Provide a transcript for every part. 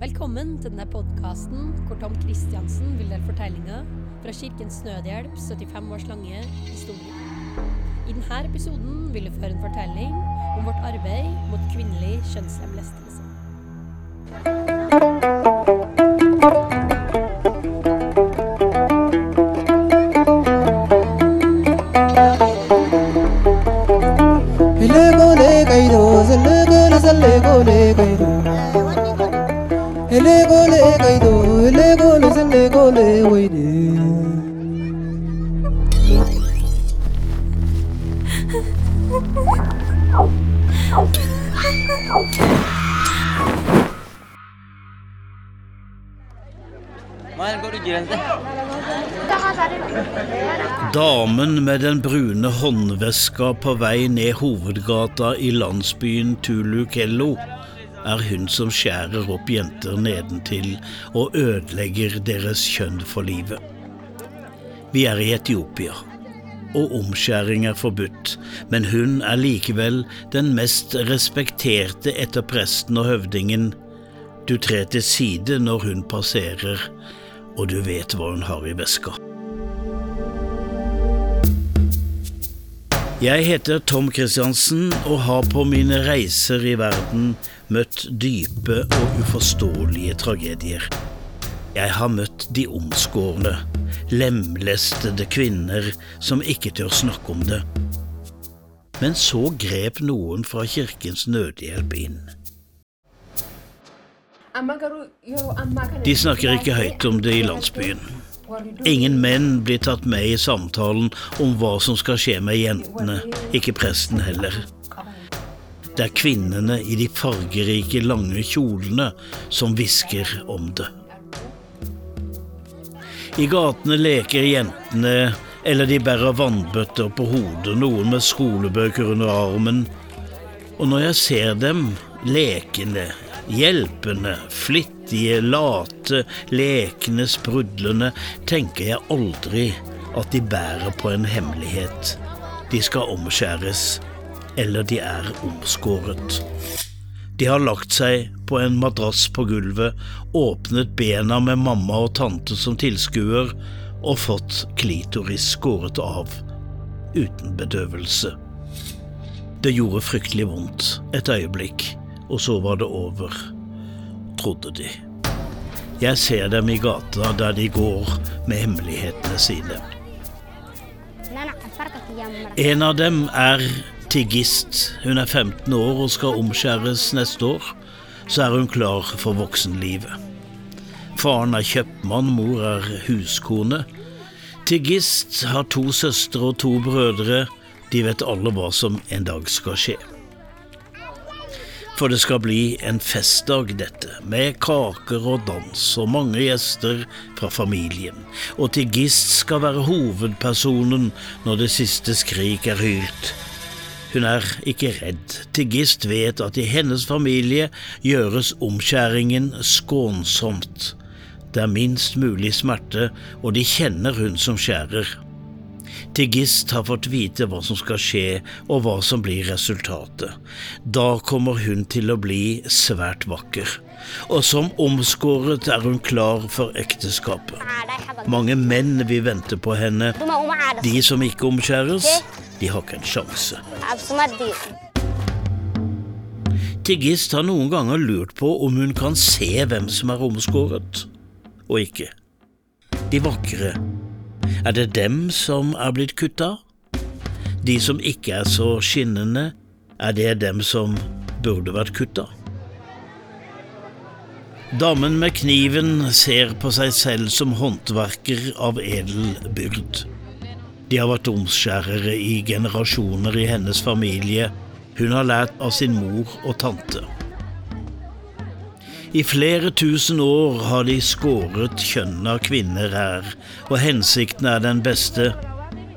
Velkommen til denne podkasten hvor Tom Kristiansen vil dele fortellinger fra Kirkens Nødhjelp 75 års lange historie. I denne episoden vil du få en fortelling om vårt arbeid mot kvinnelig kjønnslemlestelse. Waide. Mal går du gjennom det? Damen med den brune håndveska på vei ned hovedgata i landsbyen Tulukello er hun som skjærer opp jenter nedentil og ødelegger deres kjønn for livet. Vi er i Etiopia, og omskjæring er forbudt, men hun er likevel den mest respekterte etter presten og høvdingen. Du trer til side når hun passerer, og du vet hva hun har i veska. Jeg heter Tom Kristiansen og har på mine reiser i verden møtt dype og uforståelige tragedier. Jeg har møtt de omskårne, lemlestede kvinner som ikke tør snakke om det. Men så grep noen fra Kirkens Nødhjelp inn. De snakker ikke høyt om det i landsbyen. Ingen menn blir tatt med i samtalen om hva som skal skje med jentene, ikke presten heller. Det er kvinnene i de fargerike, lange kjolene som hvisker om det. I gatene leker jentene, eller de bærer vannbøtter på hodet, noen med skolebøker under armen. Og når jeg ser dem, lekende, hjelpende, flittige, late, lekende, sprudlende, tenker jeg aldri at de bærer på en hemmelighet. De skal omskjæres, eller de er omskåret. De har lagt seg på en madrass på gulvet, åpnet bena med mamma og tante som tilskuer, og fått klitoris skåret av, uten bedøvelse. Det gjorde fryktelig vondt et øyeblikk, og så var det over, trodde de. Jeg ser dem i gata der de går med hemmelighetene sine. En av dem er tiggist. Hun er 15 år og skal omskjæres neste år. Så er hun klar for voksenlivet. Faren er kjøpmann, mor er huskone. Tiggist har to søstre og to brødre. De vet alle hva som en dag skal skje. For det skal bli en festdag, dette, med kaker og dans og mange gjester fra familien. Og Tigist skal være hovedpersonen når det siste skrik er hylt. Hun er ikke redd. Tigist vet at i hennes familie gjøres omskjæringen skånsomt. Det er minst mulig smerte, og de kjenner hun som skjærer. Tigist har fått vite hva som skal skje, og hva som blir resultatet. Da kommer hun til å bli svært vakker. Og som omskåret er hun klar for ekteskapet. Mange menn vil vente på henne. De som ikke omskjæres, de har ikke en sjanse. Tigist har noen ganger lurt på om hun kan se hvem som er omskåret, og ikke. De vakre. Er det dem som er blitt kutta? De som ikke er så skinnende, er det dem som burde vært kutta? Damen med kniven ser på seg selv som håndverker av edel byrd. De har vært omskjærere i generasjoner i hennes familie. Hun har lært av sin mor og tante. I flere tusen år har de skåret kjønn av kvinner her, og hensikten er den beste.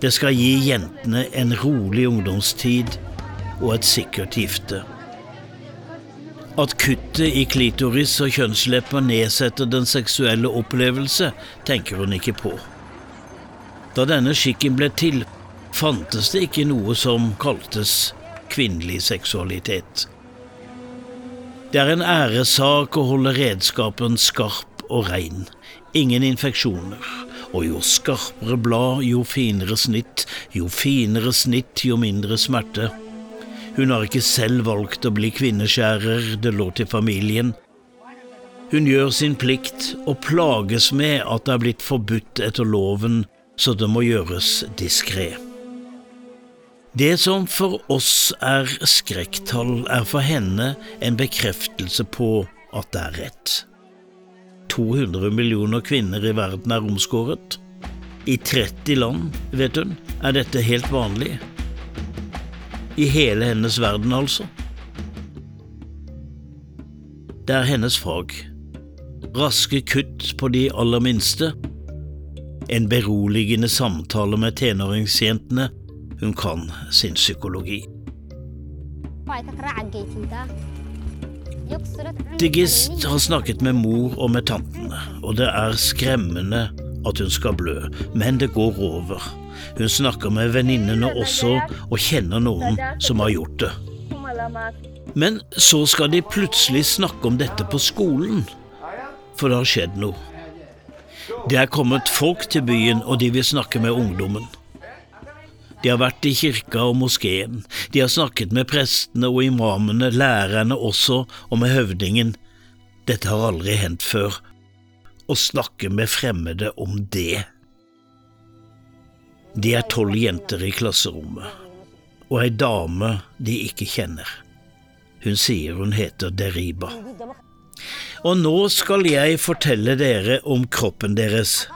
Det skal gi jentene en rolig ungdomstid og et sikkert gifte. At kuttet i klitoris og kjønnslepper nedsetter den seksuelle opplevelse, tenker hun ikke på. Da denne skikken ble til, fantes det ikke noe som kaltes kvinnelig seksualitet. Det er en æresak å holde redskapen skarp og rein. Ingen infeksjoner. Og jo skarpere blad, jo finere snitt. Jo finere snitt, jo mindre smerte. Hun har ikke selv valgt å bli kvinneskjærer, det lå til familien. Hun gjør sin plikt og plages med at det er blitt forbudt etter loven, så det må gjøres diskré. Det som for oss er skrekktall, er for henne en bekreftelse på at det er rett. 200 millioner kvinner i verden er omskåret. I 30 land, vet hun, er dette helt vanlig. I hele hennes verden, altså. Det er hennes fag. Raske kutt på de aller minste. En beroligende samtale med tenåringsjentene. Hun kan sin psykologi. Digist har snakket med mor og med tantene, og det er skremmende at hun skal blø, men det går over. Hun snakker med venninnene også, og kjenner noen som har gjort det. Men så skal de plutselig snakke om dette på skolen, for det har skjedd noe. Det er kommet folk til byen, og de vil snakke med ungdommen. De har vært i kirka og moskeen, de har snakket med prestene og imamene, lærerne også, og med høvdingen. Dette har aldri hendt før. Å snakke med fremmede om det. De er tolv jenter i klasserommet, og ei dame de ikke kjenner. Hun sier hun heter Deriba. Og nå skal jeg fortelle dere om kroppen deres.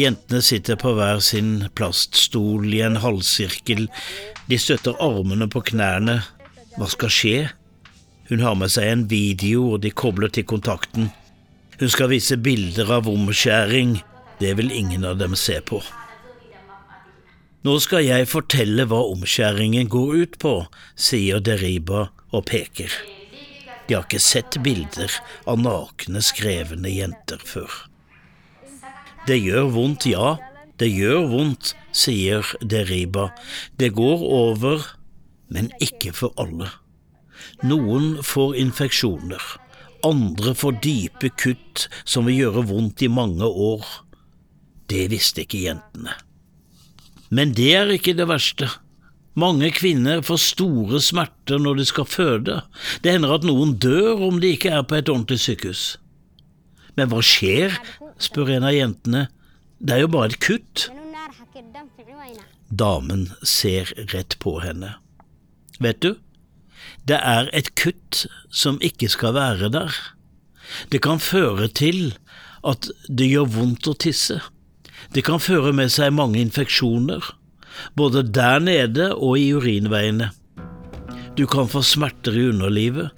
Jentene sitter på hver sin plaststol i en halvsirkel, de støtter armene på knærne. Hva skal skje? Hun har med seg en video, og de kobler til kontakten. Hun skal vise bilder av omskjæring, det vil ingen av dem se på. Nå skal jeg fortelle hva omskjæringen går ut på, sier Deriba og peker. De har ikke sett bilder av nakne, skrevne jenter før. Det gjør vondt, ja, det gjør vondt, sier Deriba. Det går over, men ikke for alle. Noen får infeksjoner, andre får dype kutt som vil gjøre vondt i mange år. Det visste ikke jentene. Men det er ikke det verste. Mange kvinner får store smerter når de skal føde. Det hender at noen dør om de ikke er på et ordentlig sykehus. Men hva skjer spør en av jentene. Det er jo bare et kutt. Damen ser rett på henne. Vet du, det er et kutt som ikke skal være der. Det kan føre til at det gjør vondt å tisse. Det kan føre med seg mange infeksjoner, både der nede og i urinveiene. Du kan få smerter i underlivet,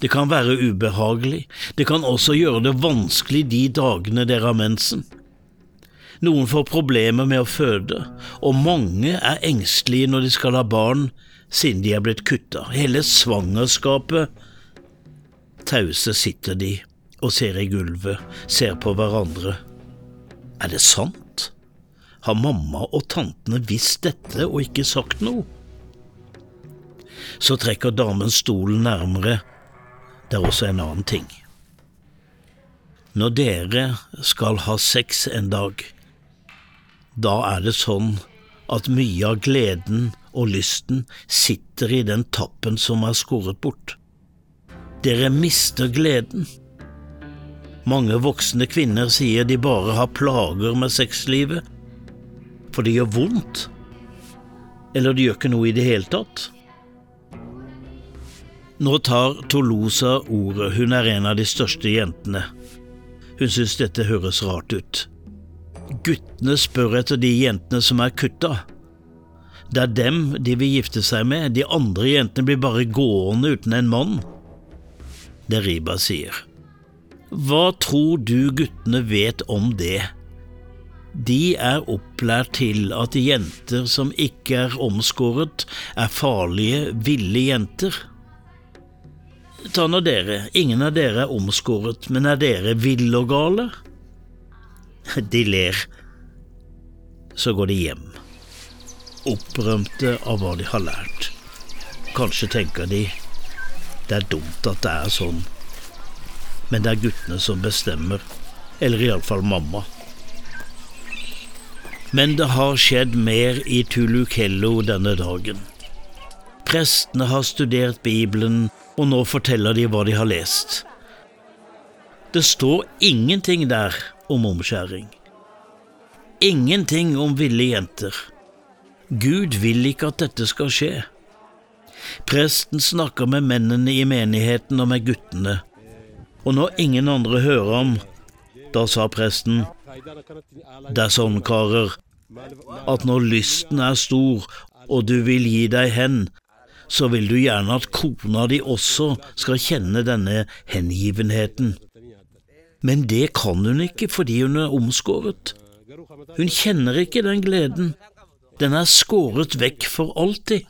det kan være ubehagelig, det kan også gjøre det vanskelig de dagene dere har mensen. Noen får problemer med å føde, og mange er engstelige når de skal ha barn siden de er blitt kutta. Hele svangerskapet Tause sitter de og ser i gulvet, ser på hverandre. Er det sant? Har mamma og tantene visst dette og ikke sagt noe? Så trekker damen stolen nærmere det er også en annen ting. Når dere skal ha sex en dag, da er det sånn at mye av gleden og lysten sitter i den tappen som er skåret bort. Dere mister gleden. Mange voksne kvinner sier de bare har plager med sexlivet, for det gjør vondt, eller det gjør ikke noe i det hele tatt. Nå tar Tolosa ordet, hun er en av de største jentene. Hun synes dette høres rart ut. Guttene spør etter de jentene som er kutta. Det er dem de vil gifte seg med, de andre jentene blir bare gående uten en mann. Det Riba sier. Hva tror du guttene vet om det? De er opplært til at jenter som ikke er omskåret, er farlige, ville jenter. Ta nå dere, ingen av dere er omskåret, men er dere ville og gale? De ler. Så går de hjem, opprømte av hva de har lært. Kanskje tenker de Det er dumt at det er sånn. Men det er guttene som bestemmer. Eller iallfall mamma. Men det har skjedd mer i Tulukello denne dagen. Prestene har studert Bibelen, og nå forteller de hva de har lest. Det står ingenting der om omskjæring. Ingenting om ville jenter. Gud vil ikke at dette skal skje. Presten snakker med mennene i menigheten og med guttene, og når ingen andre hører ham, da sa presten, det er sånn, karer, at når lysten er stor og du vil gi deg hen, så vil du gjerne at kona di også skal kjenne denne hengivenheten. Men det kan hun ikke fordi hun er omskåret. Hun kjenner ikke den gleden. Den er skåret vekk for alltid.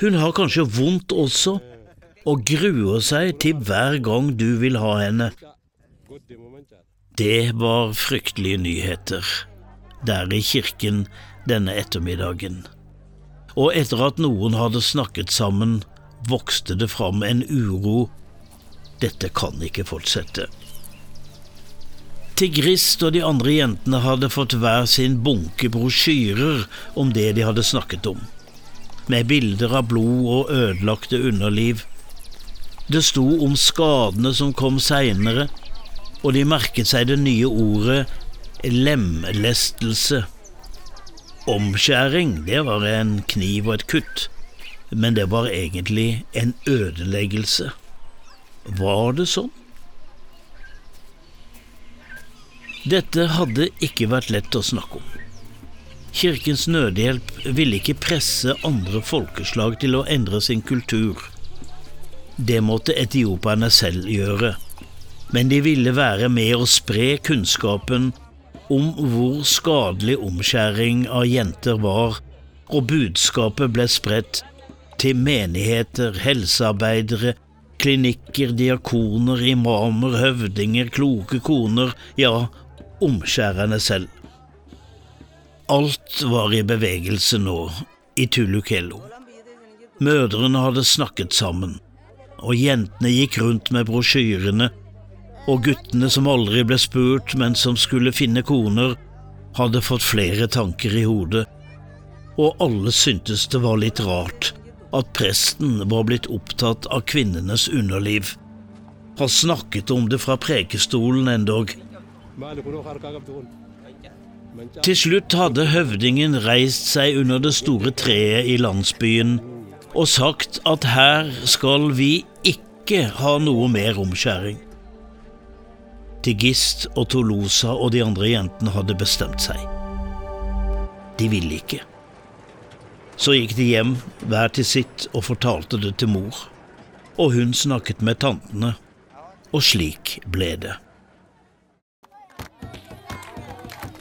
Hun har kanskje vondt også, og gruer seg til hver gang du vil ha henne. Det var fryktelige nyheter der i kirken denne ettermiddagen. Og etter at noen hadde snakket sammen, vokste det fram en uro. Dette kan ikke fortsette. Tigrist og de andre jentene hadde fått hver sin bunke brosjyrer om det de hadde snakket om, med bilder av blod og ødelagte underliv. Det sto om skadene som kom seinere, og de merket seg det nye ordet lemlestelse. Omskjæring, det var en kniv og et kutt, men det var egentlig en ødeleggelse. Var det sånn? Dette hadde ikke vært lett å snakke om. Kirkens Nødhjelp ville ikke presse andre folkeslag til å endre sin kultur. Det måtte etiopierne selv gjøre, men de ville være med å spre kunnskapen om hvor skadelig omskjæring av jenter var, og budskapet ble spredt til menigheter, helsearbeidere, klinikker, diakoner, imamer, høvdinger, kloke koner, ja, omskjærerne selv. Alt var i bevegelse nå, i Tulukello. Mødrene hadde snakket sammen, og jentene gikk rundt med brosjyrene, og guttene som aldri ble spurt, men som skulle finne koner, hadde fått flere tanker i hodet, og alle syntes det var litt rart at presten var blitt opptatt av kvinnenes underliv. Han snakket om det fra prekestolen endog, til slutt hadde høvdingen reist seg under det store treet i landsbyen og sagt at her skal vi ikke ha noe mer omskjæring. Tigist og Tolosa og de andre jentene hadde bestemt seg. De ville ikke. Så gikk de hjem, hver til sitt, og fortalte det til mor. Og hun snakket med tantene, og slik ble det.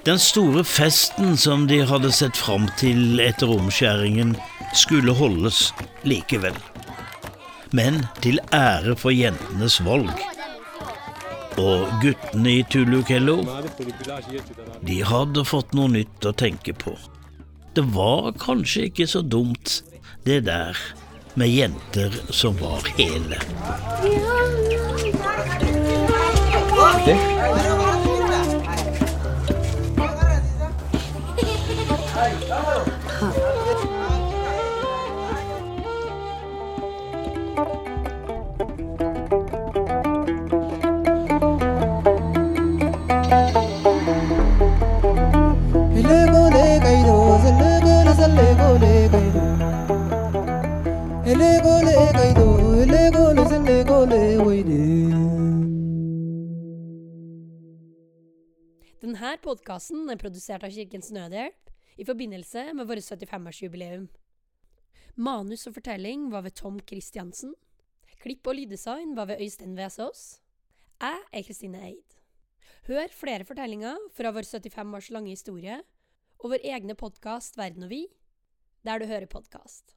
Den store festen som de hadde sett fram til etter omskjæringen, skulle holdes likevel. Men til ære for jentenes valg. Og guttene i Tulukello, de hadde fått noe nytt å tenke på. Det var kanskje ikke så dumt, det der med jenter som var hele. Ele Denne podkasten er produsert av Kirkens Nødhjelp i forbindelse med vårt 75-årsjubileum. Manus og fortelling var ved Tom Christiansen. Klipp og lyddesign var ved Øystein Vesaas. Jeg er Kristine Eid. Hør flere fortellinger fra vår 75 års lange historie og vår egne podkast Verden og vi, der du hører podkast.